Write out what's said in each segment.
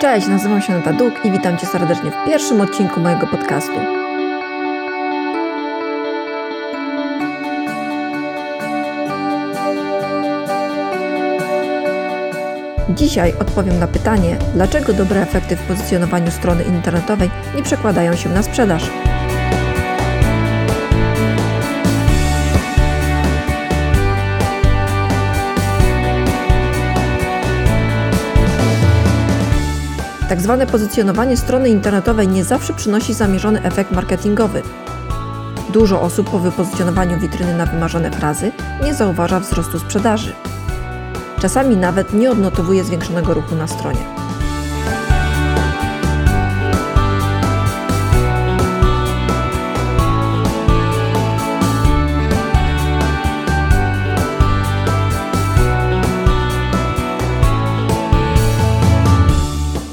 Cześć, nazywam się Nata Duk i witam Cię serdecznie w pierwszym odcinku mojego podcastu. Dzisiaj odpowiem na pytanie, dlaczego dobre efekty w pozycjonowaniu strony internetowej nie przekładają się na sprzedaż. Tak zwane pozycjonowanie strony internetowej nie zawsze przynosi zamierzony efekt marketingowy. Dużo osób po wypozycjonowaniu witryny na wymarzone frazy nie zauważa wzrostu sprzedaży. Czasami nawet nie odnotowuje zwiększonego ruchu na stronie.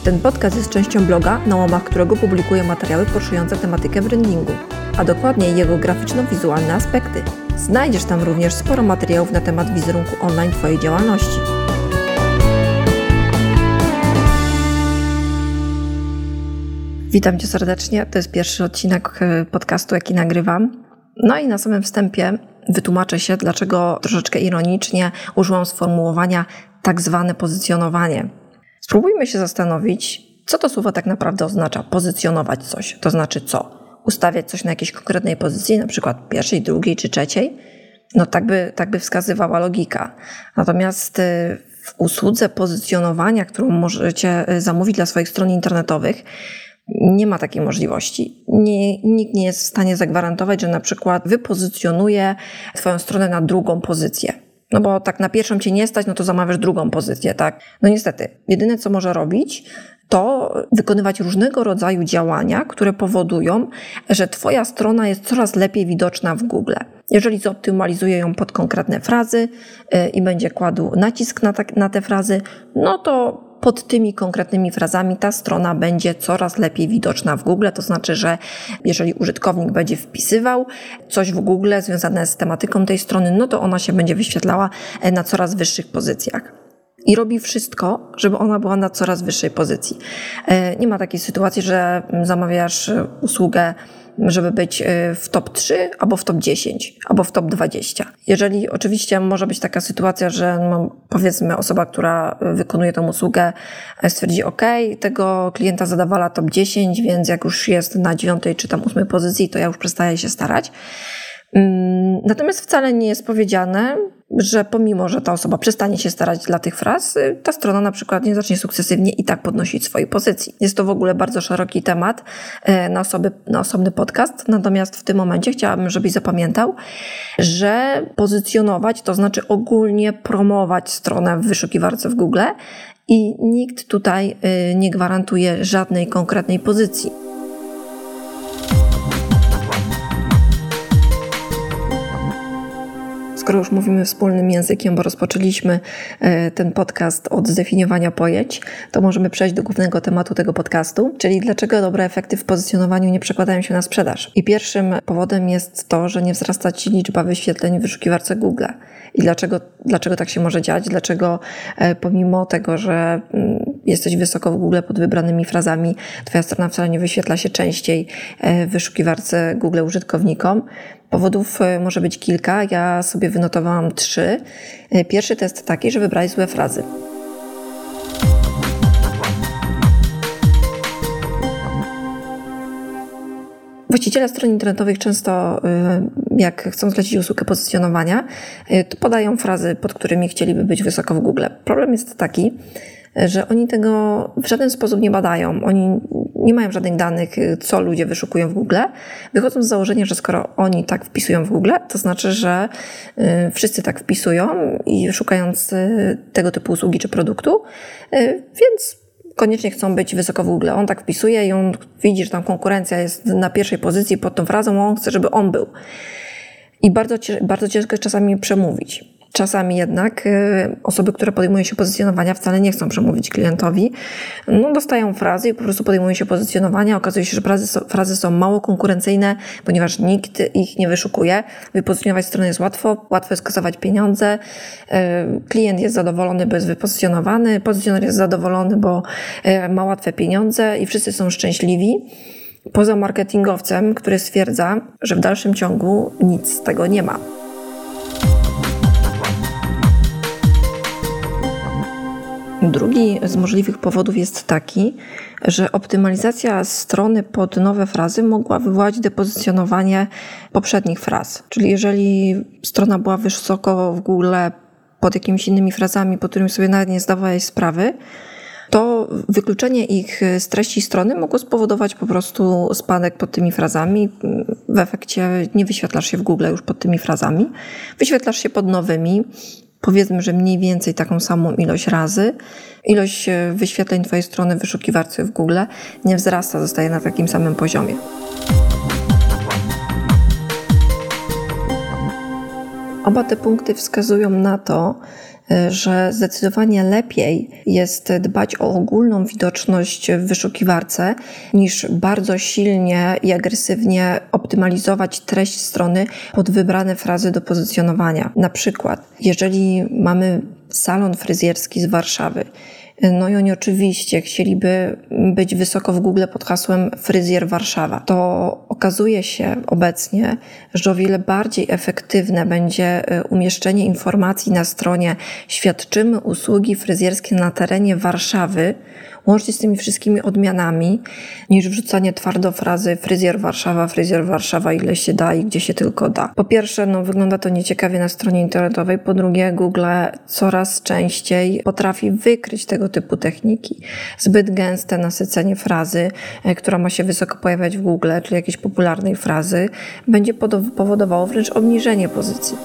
Ten podcast jest częścią bloga, na łamach którego publikuję materiały poruszające tematykę brandingu, a dokładniej jego graficzno-wizualne aspekty. Znajdziesz tam również sporo materiałów na temat wizerunku online Twojej działalności. Witam Cię serdecznie. To jest pierwszy odcinek e, podcastu, jaki nagrywam. No i na samym wstępie wytłumaczę się, dlaczego troszeczkę ironicznie użyłam sformułowania tak zwane pozycjonowanie. Spróbujmy się zastanowić, co to słowo tak naprawdę oznacza pozycjonować coś. To znaczy co? Ustawiać coś na jakiejś konkretnej pozycji, na przykład pierwszej, drugiej czy trzeciej? No tak by, tak by wskazywała logika. Natomiast y, w usłudze pozycjonowania, którą możecie y, zamówić dla swoich stron internetowych, nie ma takiej możliwości. Nie, nikt nie jest w stanie zagwarantować, że na przykład wypozycjonuje Twoją stronę na drugą pozycję. No bo tak na pierwszą cię nie stać, no to zamawiasz drugą pozycję, tak? No niestety, jedyne co może robić, to wykonywać różnego rodzaju działania, które powodują, że Twoja strona jest coraz lepiej widoczna w Google. Jeżeli zoptymalizuje ją pod konkretne frazy yy, i będzie kładł nacisk na, na te frazy, no to pod tymi konkretnymi frazami ta strona będzie coraz lepiej widoczna w Google. To znaczy, że jeżeli użytkownik będzie wpisywał coś w Google związane z tematyką tej strony, no to ona się będzie wyświetlała na coraz wyższych pozycjach i robi wszystko, żeby ona była na coraz wyższej pozycji. E, nie ma takiej sytuacji, że zamawiasz usługę żeby być y, w top 3, albo w top 10, albo w top 20. Jeżeli oczywiście może być taka sytuacja, że no, powiedzmy osoba, która wykonuje tą usługę e, stwierdzi, ok, tego klienta zadawala top 10, więc jak już jest na 9 czy tam 8 pozycji, to ja już przestaję się starać. Mm, natomiast wcale nie jest powiedziane, że pomimo, że ta osoba przestanie się starać dla tych fraz, y, ta strona na przykład nie zacznie sukcesywnie i tak podnosić swojej pozycji. Jest to w ogóle bardzo szeroki temat e, na, osoby, na osobny podcast, natomiast w tym momencie chciałabym, żebyś zapamiętał, że pozycjonować to znaczy ogólnie promować stronę w wyszukiwarce w Google i nikt tutaj y, nie gwarantuje żadnej konkretnej pozycji. Skoro już mówimy wspólnym językiem, bo rozpoczęliśmy e, ten podcast od zdefiniowania pojęć, to możemy przejść do głównego tematu tego podcastu, czyli dlaczego dobre efekty w pozycjonowaniu nie przekładają się na sprzedaż. I pierwszym powodem jest to, że nie wzrasta ci liczba wyświetleń w wyszukiwarce Google. I dlaczego, dlaczego tak się może dziać? Dlaczego e, pomimo tego, że mm, jesteś wysoko w Google pod wybranymi frazami, twoja strona wcale nie wyświetla się częściej e, w wyszukiwarce Google użytkownikom, Powodów e, może być kilka, ja sobie wynotowałam trzy. E, pierwszy to jest taki, że wybrać złe frazy. Właściciele stron internetowych często, e, jak chcą zlecić usługę pozycjonowania, to podają frazy, pod którymi chcieliby być wysoko w Google. Problem jest taki, że oni tego w żaden sposób nie badają. Oni nie mają żadnych danych, co ludzie wyszukują w Google. Wychodzą z założenia, że skoro oni tak wpisują w Google, to znaczy, że y, wszyscy tak wpisują i szukając y, tego typu usługi czy produktu, y, więc koniecznie chcą być wysoko w Google. On tak wpisuje i on widzi, że tam konkurencja jest na pierwszej pozycji pod tą frazą, on chce, żeby on był. I bardzo, bardzo ciężko jest czasami przemówić. Czasami jednak y, osoby, które podejmują się pozycjonowania, wcale nie chcą przemówić klientowi. No, dostają frazy i po prostu podejmują się pozycjonowania. Okazuje się, że frazy są, frazy są mało konkurencyjne, ponieważ nikt ich nie wyszukuje. Wypozycjonować stronę jest łatwo, łatwo jest kasować pieniądze. Y, klient jest zadowolony, bo jest wypozycjonowany, pozycjoner jest zadowolony, bo y, ma łatwe pieniądze i wszyscy są szczęśliwi. Poza marketingowcem, który stwierdza, że w dalszym ciągu nic z tego nie ma. Drugi z możliwych powodów jest taki, że optymalizacja strony pod nowe frazy mogła wywołać depozycjonowanie poprzednich fraz. Czyli jeżeli strona była wysoko w Google pod jakimiś innymi frazami, po którymi sobie nawet nie zdawałeś sprawy, to wykluczenie ich z treści strony mogło spowodować po prostu spadek pod tymi frazami. W efekcie nie wyświetlasz się w Google już pod tymi frazami, wyświetlasz się pod nowymi powiedzmy, że mniej więcej taką samą ilość razy. Ilość e, wyświetleń Twojej strony w wyszukiwarce w Google nie wzrasta, zostaje na takim samym poziomie. Oba te punkty wskazują na to, że zdecydowanie lepiej jest dbać o ogólną widoczność w wyszukiwarce, niż bardzo silnie i agresywnie optymalizować treść strony pod wybrane frazy do pozycjonowania. Na przykład, jeżeli mamy salon fryzjerski z Warszawy, no i oni oczywiście chcieliby być wysoko w Google pod hasłem Fryzjer Warszawa. To okazuje się obecnie, że o wiele bardziej efektywne będzie y, umieszczenie informacji na stronie świadczymy usługi fryzjerskie na terenie Warszawy, łącznie z tymi wszystkimi odmianami, niż wrzucanie twardo frazy fryzjer Warszawa, fryzjer Warszawa, ile się da i gdzie się tylko da. Po pierwsze, no, wygląda to nieciekawie na stronie internetowej, po drugie, Google coraz częściej potrafi wykryć tego typu techniki. Zbyt gęste nasycenie frazy, e, która ma się wysoko pojawiać w Google, czyli jakiejś popularnej frazy, będzie powodowało wręcz obniżenie pozycji.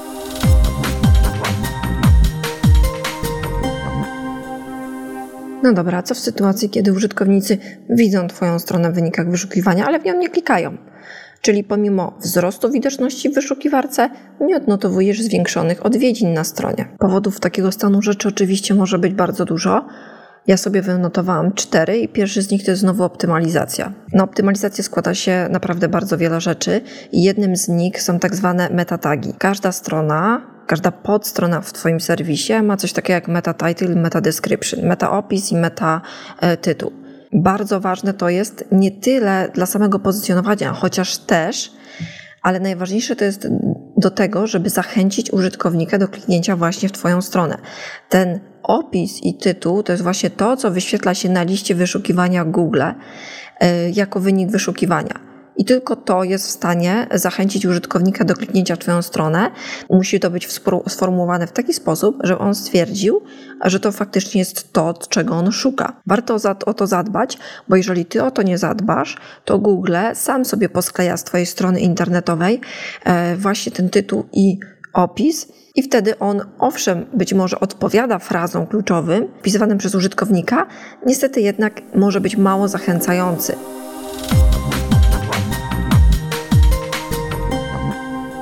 No dobra, co w sytuacji, kiedy użytkownicy widzą Twoją stronę w wynikach wyszukiwania, ale w nią nie klikają? Czyli pomimo wzrostu widoczności w wyszukiwarce nie odnotowujesz zwiększonych odwiedzin na stronie. Powodów takiego stanu rzeczy oczywiście może być bardzo dużo. Ja sobie wynotowałam cztery i pierwszy z nich to jest znowu optymalizacja. Na optymalizację składa się naprawdę bardzo wiele rzeczy i jednym z nich są tak zwane metatagi. Każda strona każda podstrona w Twoim serwisie ma coś takiego jak meta title, meta description, meta opis i meta tytuł. Bardzo ważne to jest nie tyle dla samego pozycjonowania, chociaż też, ale najważniejsze to jest do tego, żeby zachęcić użytkownika do kliknięcia właśnie w Twoją stronę. Ten opis i tytuł to jest właśnie to, co wyświetla się na liście wyszukiwania Google e, jako wynik wyszukiwania. I tylko to jest w stanie zachęcić użytkownika do kliknięcia w Twoją stronę. Musi to być sformułowane w taki sposób, że on stwierdził, że to faktycznie jest to, czego on szuka. Warto o to zadbać, bo jeżeli Ty o to nie zadbasz, to Google sam sobie poskleja z Twojej strony internetowej e, właśnie ten tytuł i opis. I wtedy on, owszem, być może odpowiada frazą kluczowym wpisywanym przez użytkownika, niestety jednak może być mało zachęcający.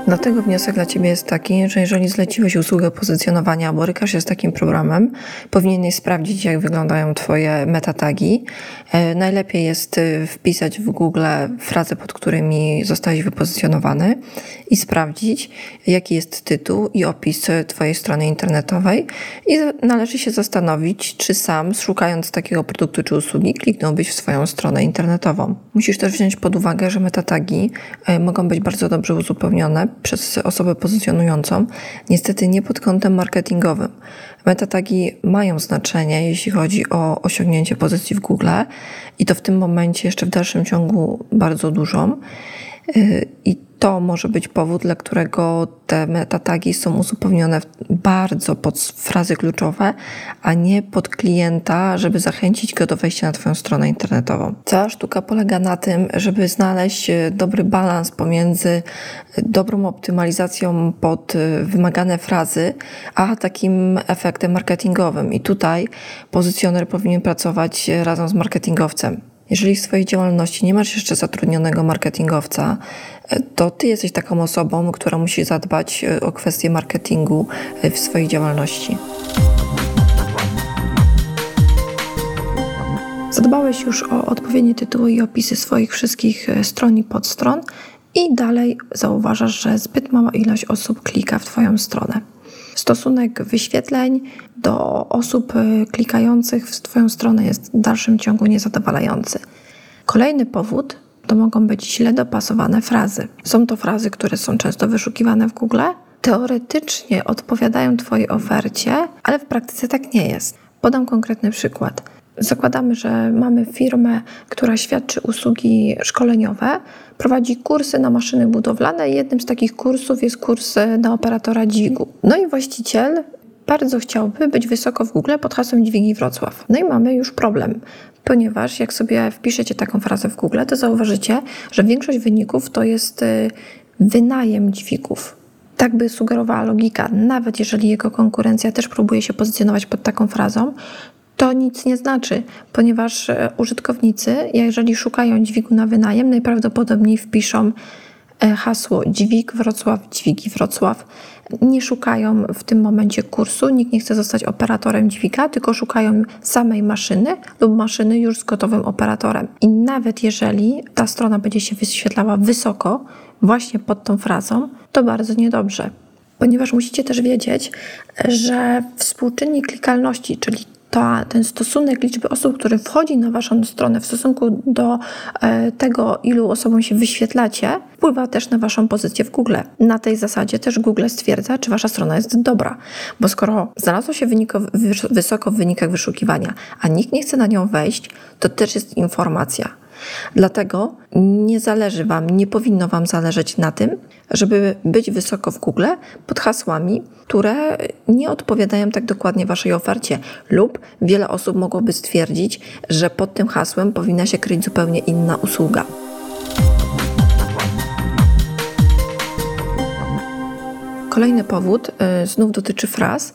Dlatego wniosek dla Ciebie jest taki, że jeżeli zleciłeś usługę pozycjonowania, borykasz się z takim programem, powinieneś sprawdzić, jak wyglądają Twoje metatagi. E, najlepiej jest e, wpisać w Google frazę, pod którymi zostałeś wypozycjonowany i sprawdzić, jaki jest tytuł i opis Twojej strony internetowej. I należy się zastanowić, czy sam, szukając takiego produktu czy usługi, kliknąłbyś w swoją stronę internetową. Musisz też wziąć pod uwagę, że metatagi e, mogą być bardzo dobrze uzupełnione przez osobę pozycjonującą, niestety nie pod kątem marketingowym. Metatagi mają znaczenie, jeśli chodzi o osiągnięcie pozycji w Google i to w tym momencie jeszcze w dalszym ciągu bardzo dużą. Y, I to może być powód, dla którego te metatagi są uzupełnione bardzo pod frazy kluczowe, a nie pod klienta, żeby zachęcić go do wejścia na Twoją stronę internetową. Cała sztuka polega na tym, żeby znaleźć e, dobry balans pomiędzy e, dobrą optymalizacją pod e, wymagane frazy, a takim efektem marketingowym. I tutaj pozycjoner powinien pracować razem z marketingowcem Jeżeli w swojej działalności nie masz jeszcze zatrudnionego marketingowca, e, to ty jesteś taką osobą, która musi zadbać e, o kwestię marketingu e, w swojej działalności. Zadbałeś już o odpowiednie tytuły i opisy swoich wszystkich stron i podstron i dalej zauważasz, że zbyt mała ilość osób klika w Twoją stronę. Stosunek wyświetleń do osób y, klikających w Twoją stronę jest w dalszym ciągu niezadowalający. Kolejny powód to mogą być źle dopasowane frazy. Są to frazy, które są często wyszukiwane w Google. Teoretycznie odpowiadają Twojej ofercie, ale w praktyce tak nie jest. Podam konkretny przykład. Zakładamy, że mamy firmę, która świadczy usługi szkoleniowe, prowadzi kursy na maszyny budowlane jednym z takich kursów jest kurs na operatora dźwigu. No i właściciel bardzo chciałby być wysoko w Google pod hasłem Dźwigi Wrocław. No i mamy już problem, ponieważ jak sobie wpiszecie taką frazę w Google, to zauważycie, że większość wyników to jest y, wynajem dźwigów. Tak by sugerowała logika, nawet jeżeli jego konkurencja też próbuje się pozycjonować pod taką frazą, to nic nie znaczy, ponieważ e, użytkownicy, jeżeli szukają dźwigu na wynajem, najprawdopodobniej wpiszą e, hasło dźwig Wrocław, dźwigi Wrocław. Nie szukają w tym momencie kursu, nikt nie chce zostać operatorem dźwiga, tylko szukają samej maszyny lub maszyny już z gotowym operatorem. I nawet jeżeli ta strona będzie się wyświetlała wysoko, właśnie pod tą frazą, to bardzo niedobrze ponieważ musicie też wiedzieć, że współczynnik klikalności, czyli ta, ten stosunek liczby osób, który wchodzi na Waszą stronę w stosunku do e, tego, ilu osobom się wyświetlacie, wpływa też na Waszą pozycję w Google. Na tej zasadzie też Google stwierdza, czy Wasza strona jest dobra, bo skoro znalazło się wyniko, wysoko w wynikach wyszukiwania, a nikt nie chce na nią wejść, to też jest informacja. Dlatego nie zależy Wam, nie powinno Wam zależeć na tym, żeby być wysoko w Google pod hasłami, które nie odpowiadają tak dokładnie Waszej ofercie, lub wiele osób mogłoby stwierdzić, że pod tym hasłem powinna się kryć zupełnie inna usługa. Kolejny powód y, znów dotyczy fraz.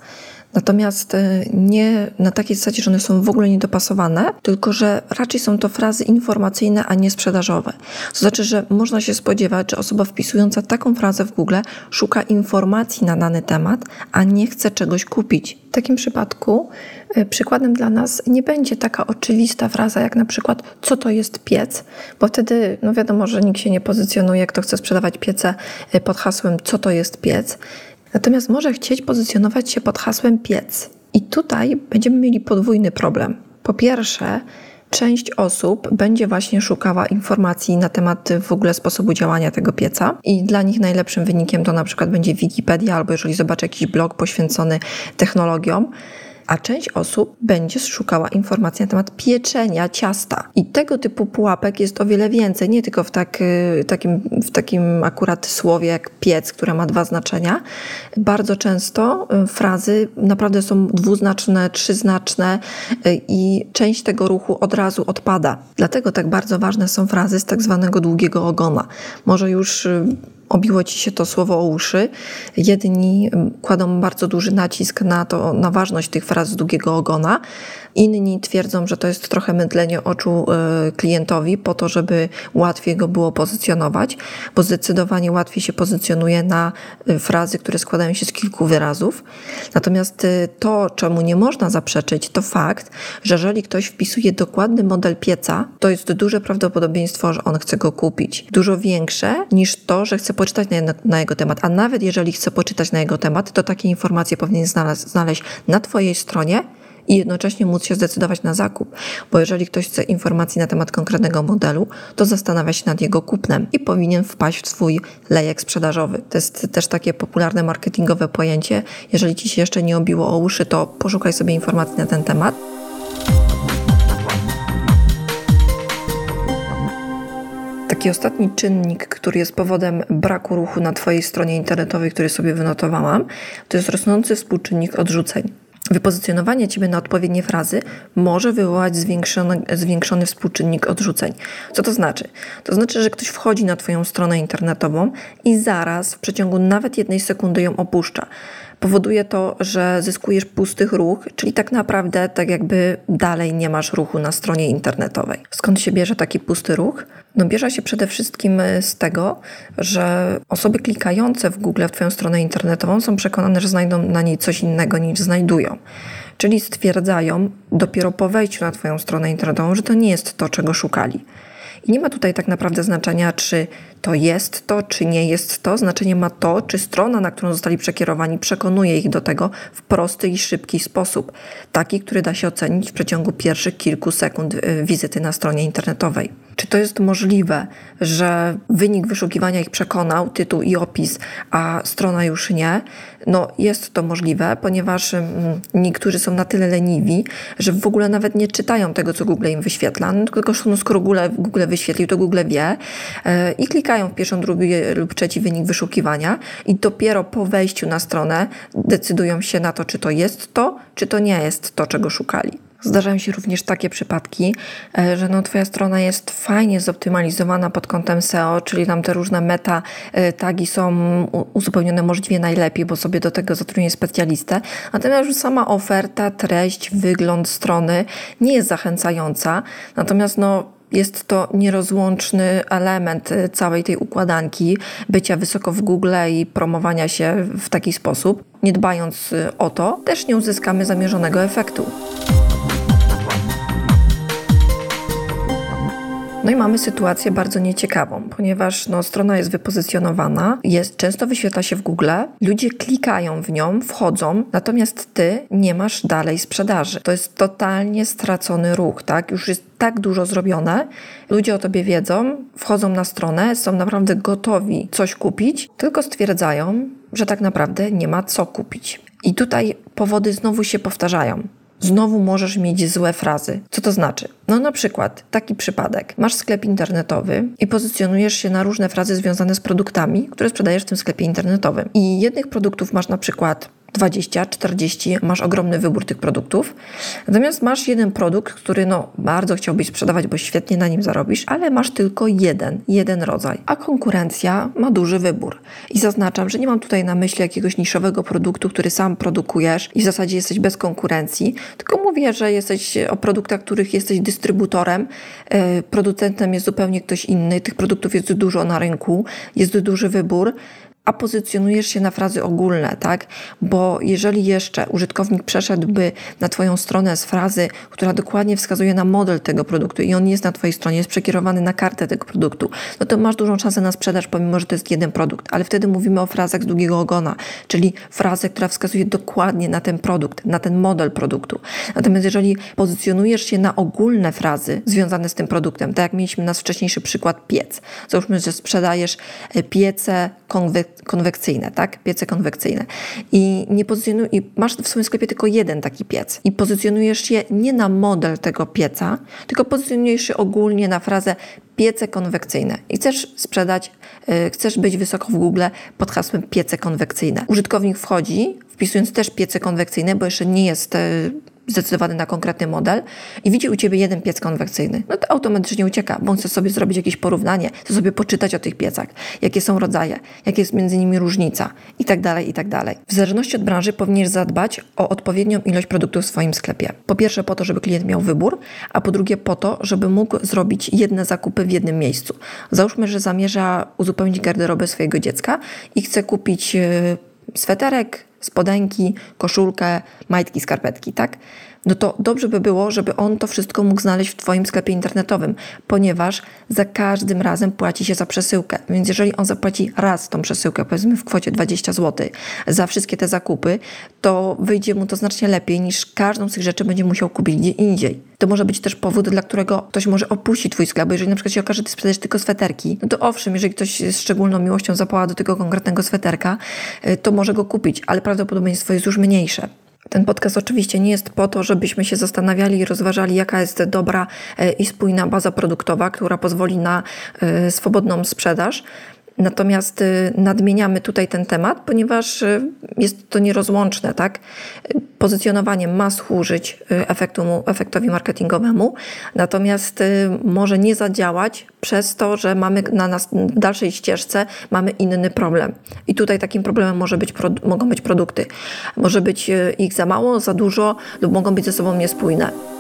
Natomiast e, nie na takiej zasadzie, że one są w ogóle niedopasowane, tylko że raczej są to frazy informacyjne, a nie sprzedażowe. To znaczy, że można się spodziewać, że osoba wpisująca taką frazę w Google szuka informacji na dany temat, a nie chce czegoś kupić. W takim przypadku e, przykładem dla nas nie będzie taka oczywista fraza, jak na przykład, co to jest piec, bo wtedy, no wiadomo, że nikt się nie pozycjonuje, kto chce sprzedawać piece e, pod hasłem, co to jest piec. Natomiast może chcieć pozycjonować się pod hasłem piec. I tutaj będziemy mieli podwójny problem. Po pierwsze, część osób będzie właśnie szukała informacji na temat w ogóle sposobu działania tego pieca i dla nich najlepszym wynikiem to na przykład będzie Wikipedia albo jeżeli zobaczę jakiś blog poświęcony technologiom, a część osób będzie szukała informacji na temat pieczenia ciasta. I tego typu pułapek jest o wiele więcej, nie tylko w, tak, y, takim, w takim akurat słowie jak piec, które ma dwa znaczenia. Bardzo często y, frazy naprawdę są dwuznaczne, trzyznaczne y, i część tego ruchu od razu odpada. Dlatego tak bardzo ważne są frazy z tak zwanego długiego ogona. Może już obiło ci się to słowo o uszy. Jedni kładą bardzo duży nacisk na to, na ważność tych fraz z długiego ogona, Inni twierdzą, że to jest trochę mydlenie oczu e, klientowi po to, żeby łatwiej go było pozycjonować, bo zdecydowanie łatwiej się pozycjonuje na e, frazy, które składają się z kilku wyrazów. Natomiast e, to, czemu nie można zaprzeczyć, to fakt, że jeżeli ktoś wpisuje dokładny model pieca, to jest duże prawdopodobieństwo, że on chce go kupić. Dużo większe niż to, że chce poczytać na, na jego temat. A nawet jeżeli chce poczytać na jego temat, to takie informacje powinien znaleźć, znaleźć na Twojej stronie i jednocześnie móc się zdecydować na zakup. Bo jeżeli ktoś chce informacji na temat konkretnego modelu, to zastanawia się nad jego kupnem i powinien wpaść w swój lejek sprzedażowy. To jest też takie popularne marketingowe pojęcie. Jeżeli ci się jeszcze nie obiło o uszy, to poszukaj sobie informacji na ten temat. Taki ostatni czynnik, który jest powodem braku ruchu na Twojej stronie internetowej, który sobie wynotowałam, to jest rosnący współczynnik odrzuceń. Wypozycjonowanie Ciebie na odpowiednie frazy może wywołać zwiększony, zwiększony współczynnik odrzuceń. Co to znaczy? To znaczy, że ktoś wchodzi na Twoją stronę internetową i zaraz w przeciągu nawet jednej sekundy ją opuszcza Powoduje to, że zyskujesz pustych ruch, czyli tak naprawdę tak jakby dalej nie masz ruchu na stronie internetowej. Skąd się bierze taki pusty ruch? No bierze się przede wszystkim z tego, że osoby klikające w Google w Twoją stronę internetową są przekonane, że znajdą na niej coś innego niż znajdują. Czyli stwierdzają dopiero po wejściu na Twoją stronę internetową, że to nie jest to, czego szukali. I nie ma tutaj tak naprawdę znaczenia, czy to jest to, czy nie jest to. Znaczenie ma to, czy strona, na którą zostali przekierowani, przekonuje ich do tego w prosty i szybki sposób. Taki, który da się ocenić w przeciągu pierwszych kilku sekund y, wizyty na stronie internetowej. Czy to jest możliwe, że wynik wyszukiwania ich przekonał, tytuł i opis, a strona już nie? No, jest to możliwe, ponieważ niektórzy są na tyle leniwi, że w ogóle nawet nie czytają tego, co Google im wyświetla. No, tylko no, skoro Google, Google wyświetlił, to Google wie yy, i klikają w pierwszy, drugi lub trzeci wynik wyszukiwania i dopiero po wejściu na stronę decydują się na to, czy to jest to, czy to nie jest to, czego szukali. Zdarzają się również takie przypadki, e, że no twoja strona jest fajnie zoptymalizowana pod kątem SEO, czyli tam te różne meta e, tagi są uzupełnione możliwie najlepiej, bo sobie do tego zatrudnię specjalistę. Natomiast już sama oferta, treść, wygląd strony nie jest zachęcająca. Natomiast no jest to nierozłączny element e, całej tej układanki bycia wysoko w Google i promowania się w taki sposób. Nie dbając o to, też nie uzyskamy zamierzonego efektu. No i mamy sytuację bardzo nieciekawą, ponieważ no, strona jest wypozycjonowana, jest, często wyświetla się w Google, ludzie klikają w nią, wchodzą, natomiast ty nie masz dalej sprzedaży. To jest totalnie stracony ruch, tak? Już jest tak dużo zrobione, ludzie o tobie wiedzą, wchodzą na stronę, są naprawdę gotowi coś kupić, tylko stwierdzają, że tak naprawdę nie ma co kupić. I tutaj powody znowu się powtarzają znowu możesz mieć złe frazy. Co to znaczy? No na przykład taki przypadek. Masz sklep internetowy i pozycjonujesz się na różne frazy związane z produktami, które sprzedajesz w tym sklepie internetowym. I jednych produktów masz na przykład 20, 40, masz ogromny wybór tych produktów. Natomiast masz jeden produkt, który no bardzo chciałbyś sprzedawać, bo świetnie na nim zarobisz, ale masz tylko jeden, jeden rodzaj. A konkurencja ma duży wybór. I zaznaczam, że nie mam tutaj na myśli jakiegoś niszowego produktu, który sam produkujesz i w zasadzie jesteś bez konkurencji, tylko mówię, że jesteś o produktach, których jesteś dystrybutorem, e, producentem jest zupełnie ktoś inny, tych produktów jest dużo na rynku, jest duży wybór a pozycjonujesz się na frazy ogólne, tak? Bo jeżeli jeszcze użytkownik przeszedłby na Twoją stronę z frazy, która dokładnie wskazuje na model tego produktu i on jest na Twojej stronie, jest przekierowany na kartę tego produktu, no to masz dużą szansę na sprzedaż, pomimo że to jest jeden produkt. Ale wtedy mówimy o frazach z długiego ogona, czyli frazę, która wskazuje dokładnie na ten produkt, na ten model produktu. Natomiast jeżeli pozycjonujesz się na ogólne frazy związane z tym produktem, tak jak mieliśmy nasz wcześniejszy przykład piec. Załóżmy, że sprzedajesz e, piece konwekcyjne, konwekcyjne, tak? Piece konwekcyjne. I nie pozycjonuj, i masz w swoim sklepie tylko jeden taki piec. I pozycjonujesz się nie na model tego pieca, tylko pozycjonujesz się ogólnie na frazę piece konwekcyjne. I chcesz sprzedać, yy, chcesz być wysoko w Google pod hasłem piece konwekcyjne. Użytkownik wchodzi, wpisując też piece konwekcyjne, bo jeszcze nie jest yy, zdecydowany na konkretny model i widzi u ciebie jeden piec konwekcyjny, no to automatycznie ucieka, bo chce sobie zrobić jakieś porównanie, chce sobie poczytać o tych piecach, jakie są rodzaje, jakie jest między nimi różnica i tak dalej, i tak dalej. W zależności od branży powinieneś zadbać o odpowiednią ilość produktów w swoim sklepie. Po pierwsze po to, żeby klient miał wybór, a po drugie po to, żeby mógł zrobić jedne zakupy w jednym miejscu. Załóżmy, że zamierza uzupełnić garderobę swojego dziecka i chce kupić e, sweterek, spodenki, koszulkę, majtki, skarpetki, tak? No to dobrze by było, żeby on to wszystko mógł znaleźć w Twoim sklepie internetowym, ponieważ za każdym razem płaci się za przesyłkę. Więc jeżeli on zapłaci raz tą przesyłkę, powiedzmy w kwocie 20 zł, za wszystkie te zakupy, to wyjdzie mu to znacznie lepiej niż każdą z tych rzeczy będzie musiał kupić gdzie indziej. To może być też powód, dla którego ktoś może opuścić Twój sklep, bo jeżeli na przykład się okaże, że Ty sprzedajesz tylko sweterki, no to owszem, jeżeli ktoś z szczególną miłością zapała do tego konkretnego sweterka, y, to może go kupić, ale prawdopodobieństwo jest już mniejsze. Ten podcast oczywiście nie jest po to, żebyśmy się zastanawiali i rozważali, jaka jest dobra e, i spójna baza produktowa, która pozwoli na e, swobodną sprzedaż. Natomiast y, nadmieniamy tutaj ten temat, ponieważ y, jest to nierozłączne, tak? Pozycjonowanie ma służyć y, efektu, efektowi marketingowemu, natomiast może nie zadziałać przez to, że mamy na nas w dalszej ścieżce mamy inny problem. I tutaj takim problemem może być, mogą być produkty. Może być ich za mało, za dużo lub mogą być ze sobą niespójne.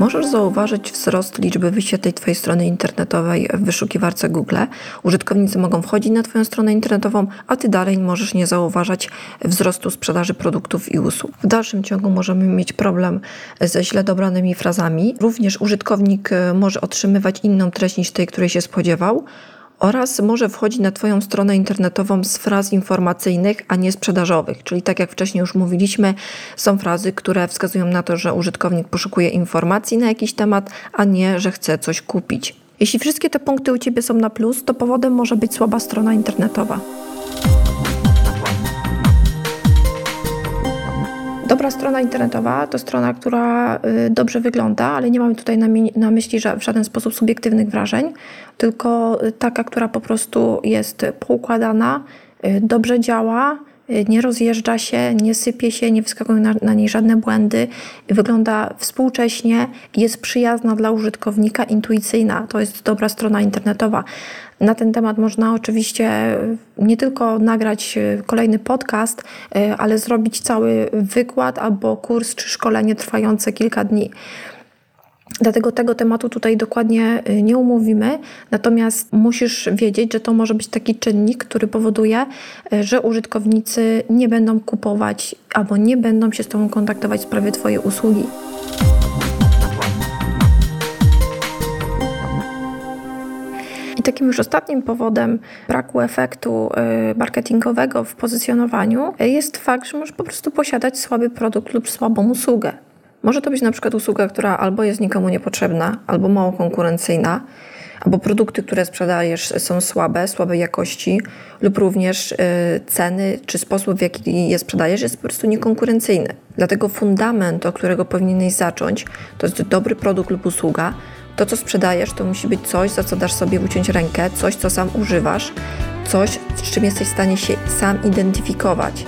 Możesz zauważyć wzrost liczby wyświetleń Twojej strony internetowej w wyszukiwarce Google. Użytkownicy mogą wchodzić na Twoją stronę internetową, a Ty dalej możesz nie zauważać wzrostu sprzedaży produktów i usług. W dalszym ciągu możemy mieć problem ze źle dobranymi frazami. Również użytkownik e, może otrzymywać inną treść niż tej, której się spodziewał oraz może wchodzić na Twoją stronę internetową z fraz informacyjnych, a nie sprzedażowych. Czyli tak jak wcześniej już mówiliśmy, są frazy, które wskazują na to, że użytkownik poszukuje informacji na jakiś temat, a nie, że chce coś kupić. Jeśli wszystkie te punkty u Ciebie są na plus, to powodem może być słaba strona internetowa. Dobra strona internetowa to strona, która y, dobrze wygląda, ale nie mamy tutaj na, myśli w żaden sposób subiektywnych wrażeń, tylko taka, która po prostu jest poukładana, y, dobrze działa, y, nie rozjeżdża się, nie sypie się, nie wyskakują na, na niej żadne błędy, wygląda współcześnie, jest przyjazna dla użytkownika, intuicyjna. To jest dobra strona internetowa. Na ten temat można oczywiście nie tylko nagrać e, kolejny podcast, e, ale zrobić cały wykład albo kurs czy szkolenie trwające kilka dni. Dlatego tego tematu tutaj dokładnie e, nie umówimy, natomiast musisz wiedzieć, że to może być taki czynnik, który powoduje, że użytkownicy nie będą kupować albo nie będą się z Tobą kontaktować w sprawie Twojej usługi. I takim już ostatnim powodem braku efektu y, marketingowego w pozycjonowaniu jest fakt, że możesz po prostu posiadać słaby produkt lub słabą usługę. Może to być na przykład usługa, która albo jest nikomu niepotrzebna, albo mało konkurencyjna, albo produkty, które sprzedajesz są słabe, słabej jakości, lub również y, ceny czy sposób, w jaki je sprzedajesz, jest po prostu niekonkurencyjny. Dlatego fundament, od którego powinieneś zacząć, to jest dobry produkt lub usługa, to, co sprzedajesz, to musi być coś, za co dasz sobie uciąć rękę, coś, co sam używasz, coś, z czym jesteś w stanie się sam identyfikować.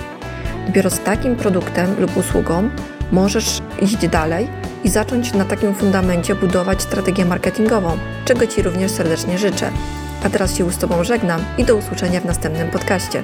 Dopiero z takim produktem lub usługą możesz iść dalej i zacząć na takim fundamencie budować strategię marketingową, czego Ci również serdecznie życzę. A teraz się z Tobą żegnam i do usłyszenia w następnym podcaście.